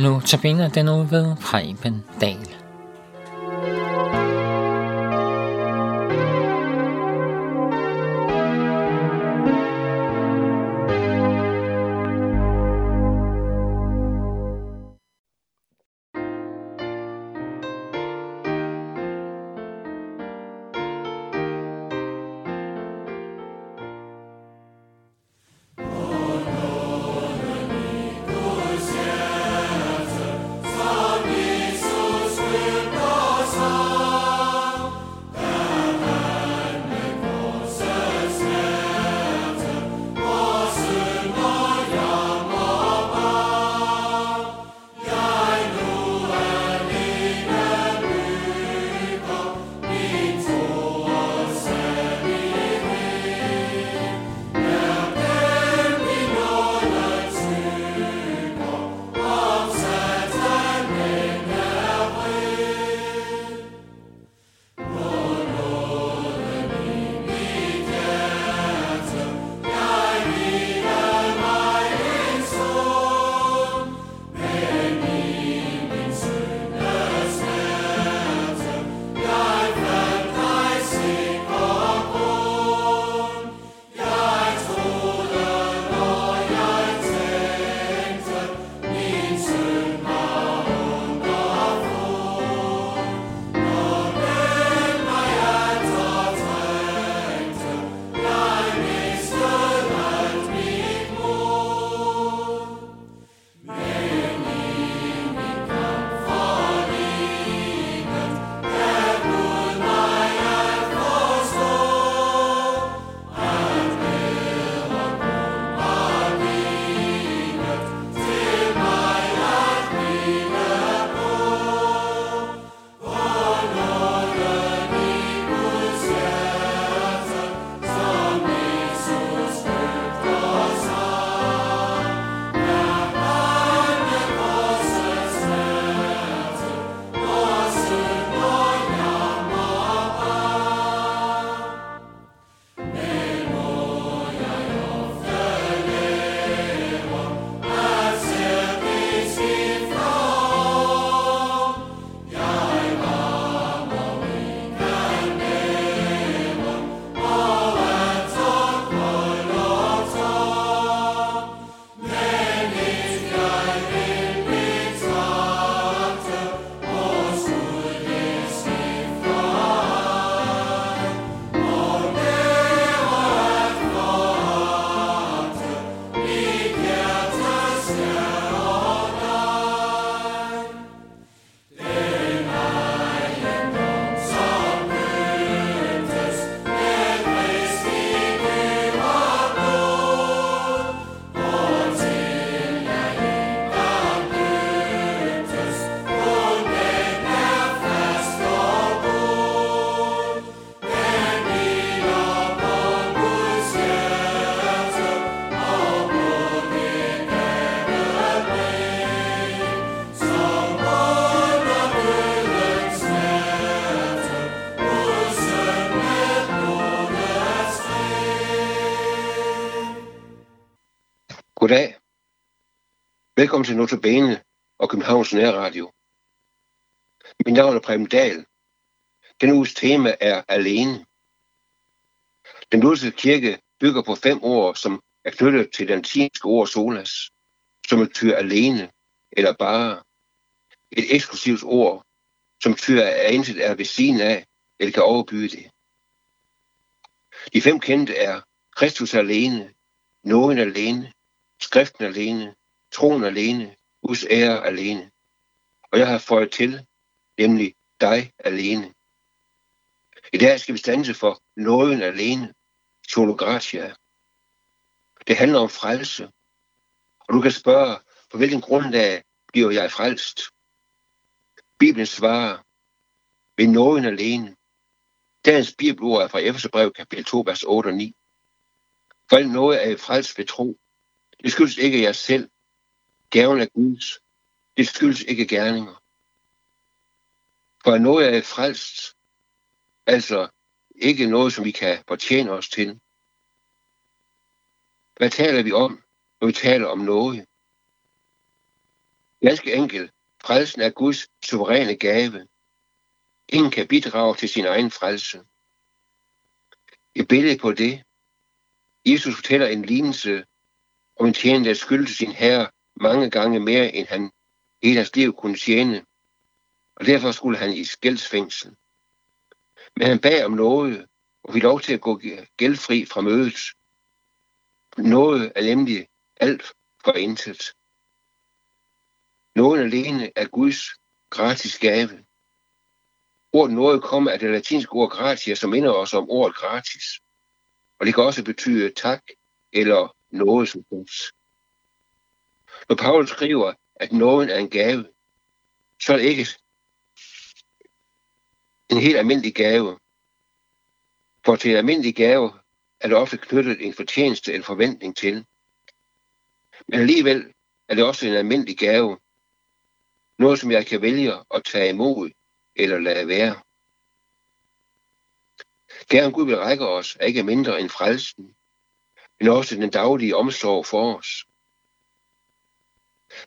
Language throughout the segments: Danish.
Nu tabiner den ud ved Preben Dahl. Velkommen til Notabene og Københavns Nærradio. Mit navn er Preben Dahl. Den uges tema er alene. Den lutherske kirke bygger på fem ord, som er knyttet til den latinske ord solas, som betyder alene eller bare. Et eksklusivt ord, som betyder, at intet er ved siden af eller kan overbyde det. De fem kendte er Kristus alene, nogen alene, skriften alene, troen alene, Guds ære alene. Og jeg har fået til, nemlig dig alene. I dag skal vi stanse for nåden alene, solo gratia. Det handler om frelse. Og du kan spørge, på hvilken grundlag bliver jeg frelst? Bibelen svarer, ved nåden alene. Dagens bibelord er fra Efeserbrev kapitel 2, vers 8 og 9. For alt noget er frelst ved tro. Det skyldes ikke jer selv. Gaven er Guds. Det skyldes ikke gerninger. For noget er frelst, altså ikke noget, som vi kan fortjene os til. Hvad taler vi om, når vi taler om noget? Ganske enkelt, frelsen er Guds suveræne gave. Ingen kan bidrage til sin egen frelse. Et billede på det. Jesus fortæller en lignelse om en tjener, der skyldte sin herre mange gange mere, end han hele hans liv kunne tjene, og derfor skulle han i skældsfængsel. Men han bag om noget, og vi lov til at gå gældfri fra mødet. Noget er nemlig alt for intet. Noget alene er Guds gratis gave. Ordet noget kommer af det latinske ord gratia, som minder os om ordet gratis. Og det kan også betyde tak eller noget som helst. Når Paulus skriver, at nåden er en gave, så er det ikke en helt almindelig gave. For til en almindelig gave er der ofte knyttet en fortjeneste eller forventning til. Men alligevel er det også en almindelig gave. Noget, som jeg kan vælge at tage imod eller lade være. Gaven Gud vil række os er ikke mindre end frelsen, men også den daglige omsorg for os.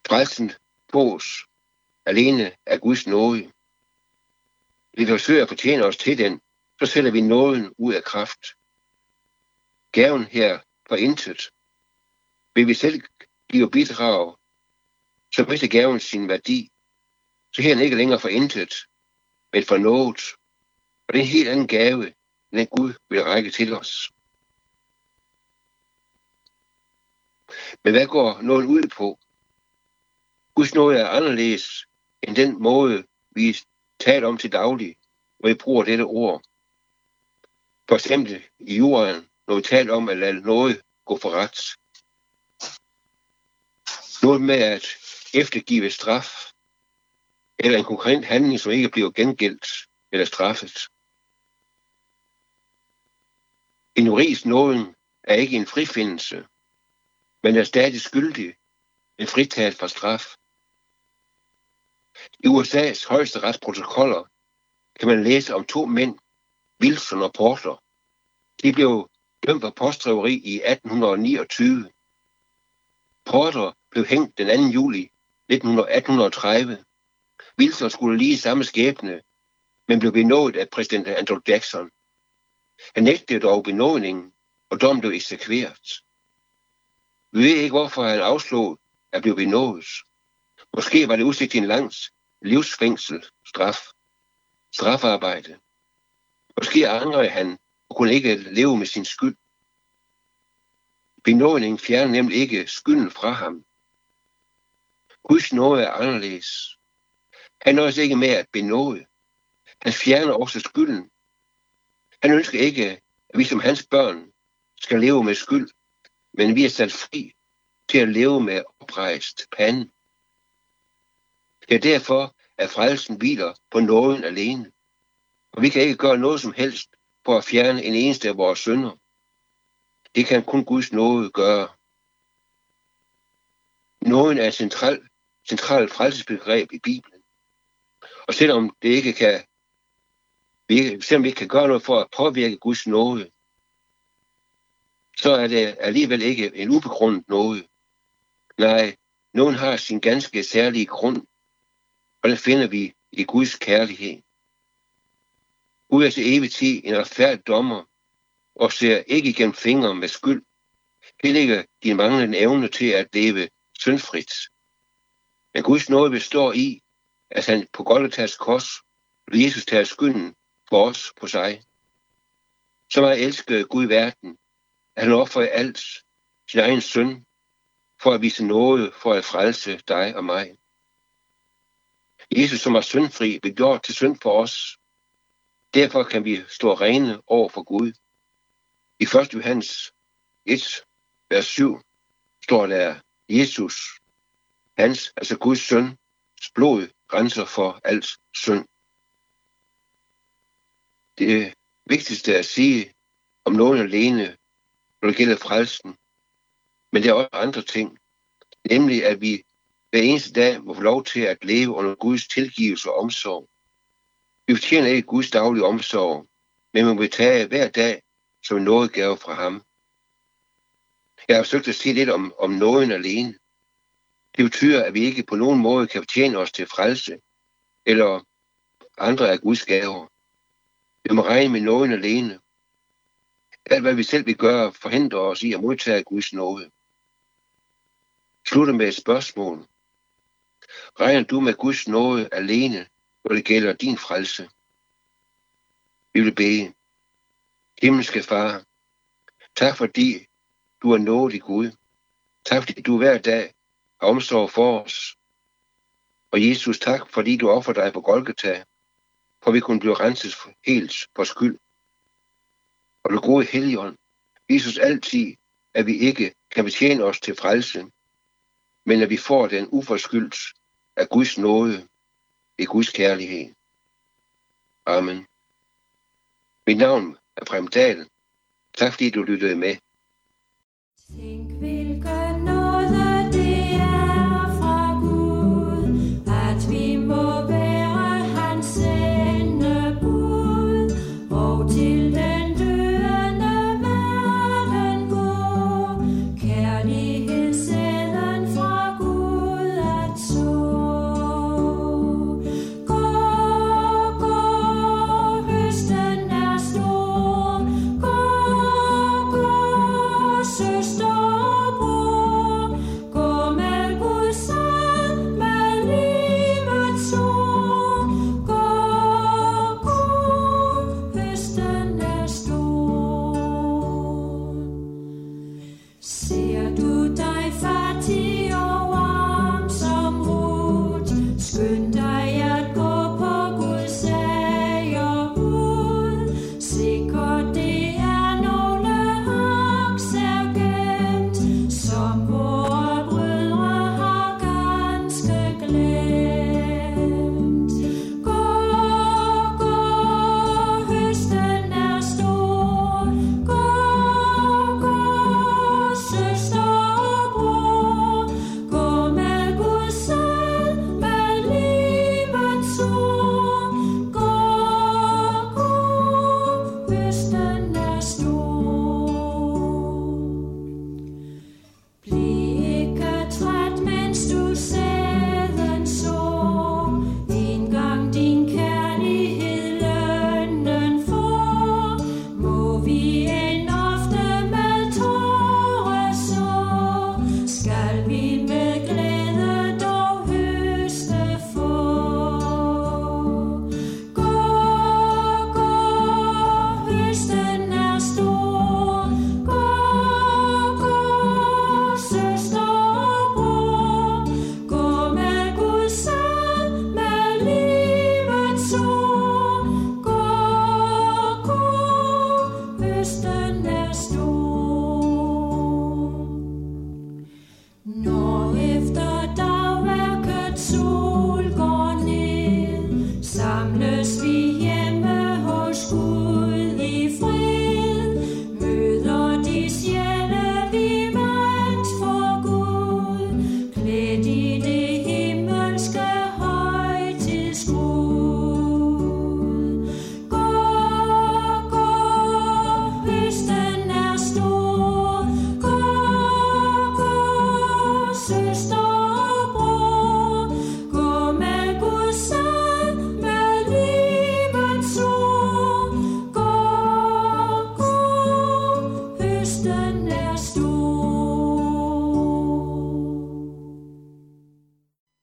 Frelsen fås alene af Guds nåde. Vi forsøger at fortjene os til den, så sætter vi nåden ud af kraft. Gaven her for intet. Vil vi selv give bidrag, så mister gaven sin værdi. Så her er den ikke længere for intet, men for noget. Og det er en helt anden gave, end den Gud vil række til os. Men hvad går nåden ud på? Guds nåde er anderledes end den måde, vi taler om til daglig, når vi bruger dette ord. For eksempel i jorden, når vi taler om at lade noget gå for ret. Noget med at eftergive straf, eller en konkret handling, som ikke bliver gengældt eller straffet. En juris nåden er ikke en frifindelse, men er stadig skyldig, men fritaget fra straf. I USA's højeste retsprotokoller kan man læse om to mænd, Wilson og Porter. De blev dømt for postdriveri i 1829. Porter blev hængt den 2. juli 1830. Wilson skulle lige samme skæbne, men blev benådet af præsident Andrew Jackson. Han nægtede dog benådningen, og dommen blev eksekveret. Vi ved ikke, hvorfor han afslog at blive benådet. Måske var det udsigt til en langs livsfængsel, straf, strafarbejde. Måske angrede han og kunne ikke leve med sin skyld. Benådningen fjerner nemlig ikke skylden fra ham. Guds nåde er anderledes. Han nøjes ikke med at benåde. Han fjerner også skylden. Han ønsker ikke, at vi som hans børn skal leve med skyld, men vi er sat fri til at leve med oprejst pande. Det er derfor, at frelsen hviler på nåden alene. Og vi kan ikke gøre noget som helst for at fjerne en eneste af vores synder. Det kan kun Guds nåde gøre. Nåden er et centralt, centralt frelsesbegreb i Bibelen. Og selvom det ikke kan, vi, selvom vi ikke kan gøre noget for at påvirke Guds nåde, så er det alligevel ikke en ubegrundet nåde. Nej, nogen har sin ganske særlige grund, og den finder vi i Guds kærlighed. Gud er til evig tid en retfærdig dommer, og ser ikke igennem fingre med skyld. Det ligger din manglende evne til at leve syndfrit. Men Guds nåde består i, at han på Golgatas kors Jesus tager skylden for os på sig. Så meget elskede Gud verden, at han offrede alt sin egen søn, for at vise noget for at frelse dig og mig. Jesus, som er syndfri, blev gjort til synd for os. Derfor kan vi stå rene over for Gud. I 1. Johannes 1, vers 7, står der, Jesus, hans, altså Guds søn, blod grænser for alt synd. Det vigtigste at sige om nogen alene, når det gælder frelsen, men der er også andre ting, nemlig at vi hver eneste dag må få lov til at leve under Guds tilgivelse og omsorg. Vi fortjener ikke Guds daglige omsorg, men vi må tage hver dag som en gave fra ham. Jeg har forsøgt at sige lidt om, om nåden alene. Det betyder, at vi ikke på nogen måde kan fortjene os til frelse, eller andre af Guds gaver. Vi må regne med nåden alene. Alt hvad vi selv vil gøre, forhindrer os i at modtage Guds nåde. Slutter med et spørgsmål. Regner du med Guds nåde alene, når det gælder din frelse? Vi vil bede. Himmelske Far, tak fordi du er nådig Gud. Tak fordi du hver dag har omsorg for os. Og Jesus, tak fordi du offer dig på Golgata, for vi kunne blive renset helt for skyld. Og du gode Helligånd, vis os altid, at vi ikke kan betjene os til frelse, men at vi får den uforskyldt af Guds nåde i Guds kærlighed. Amen. Mit navn er Prem Dahl. Tak fordi du lyttede med.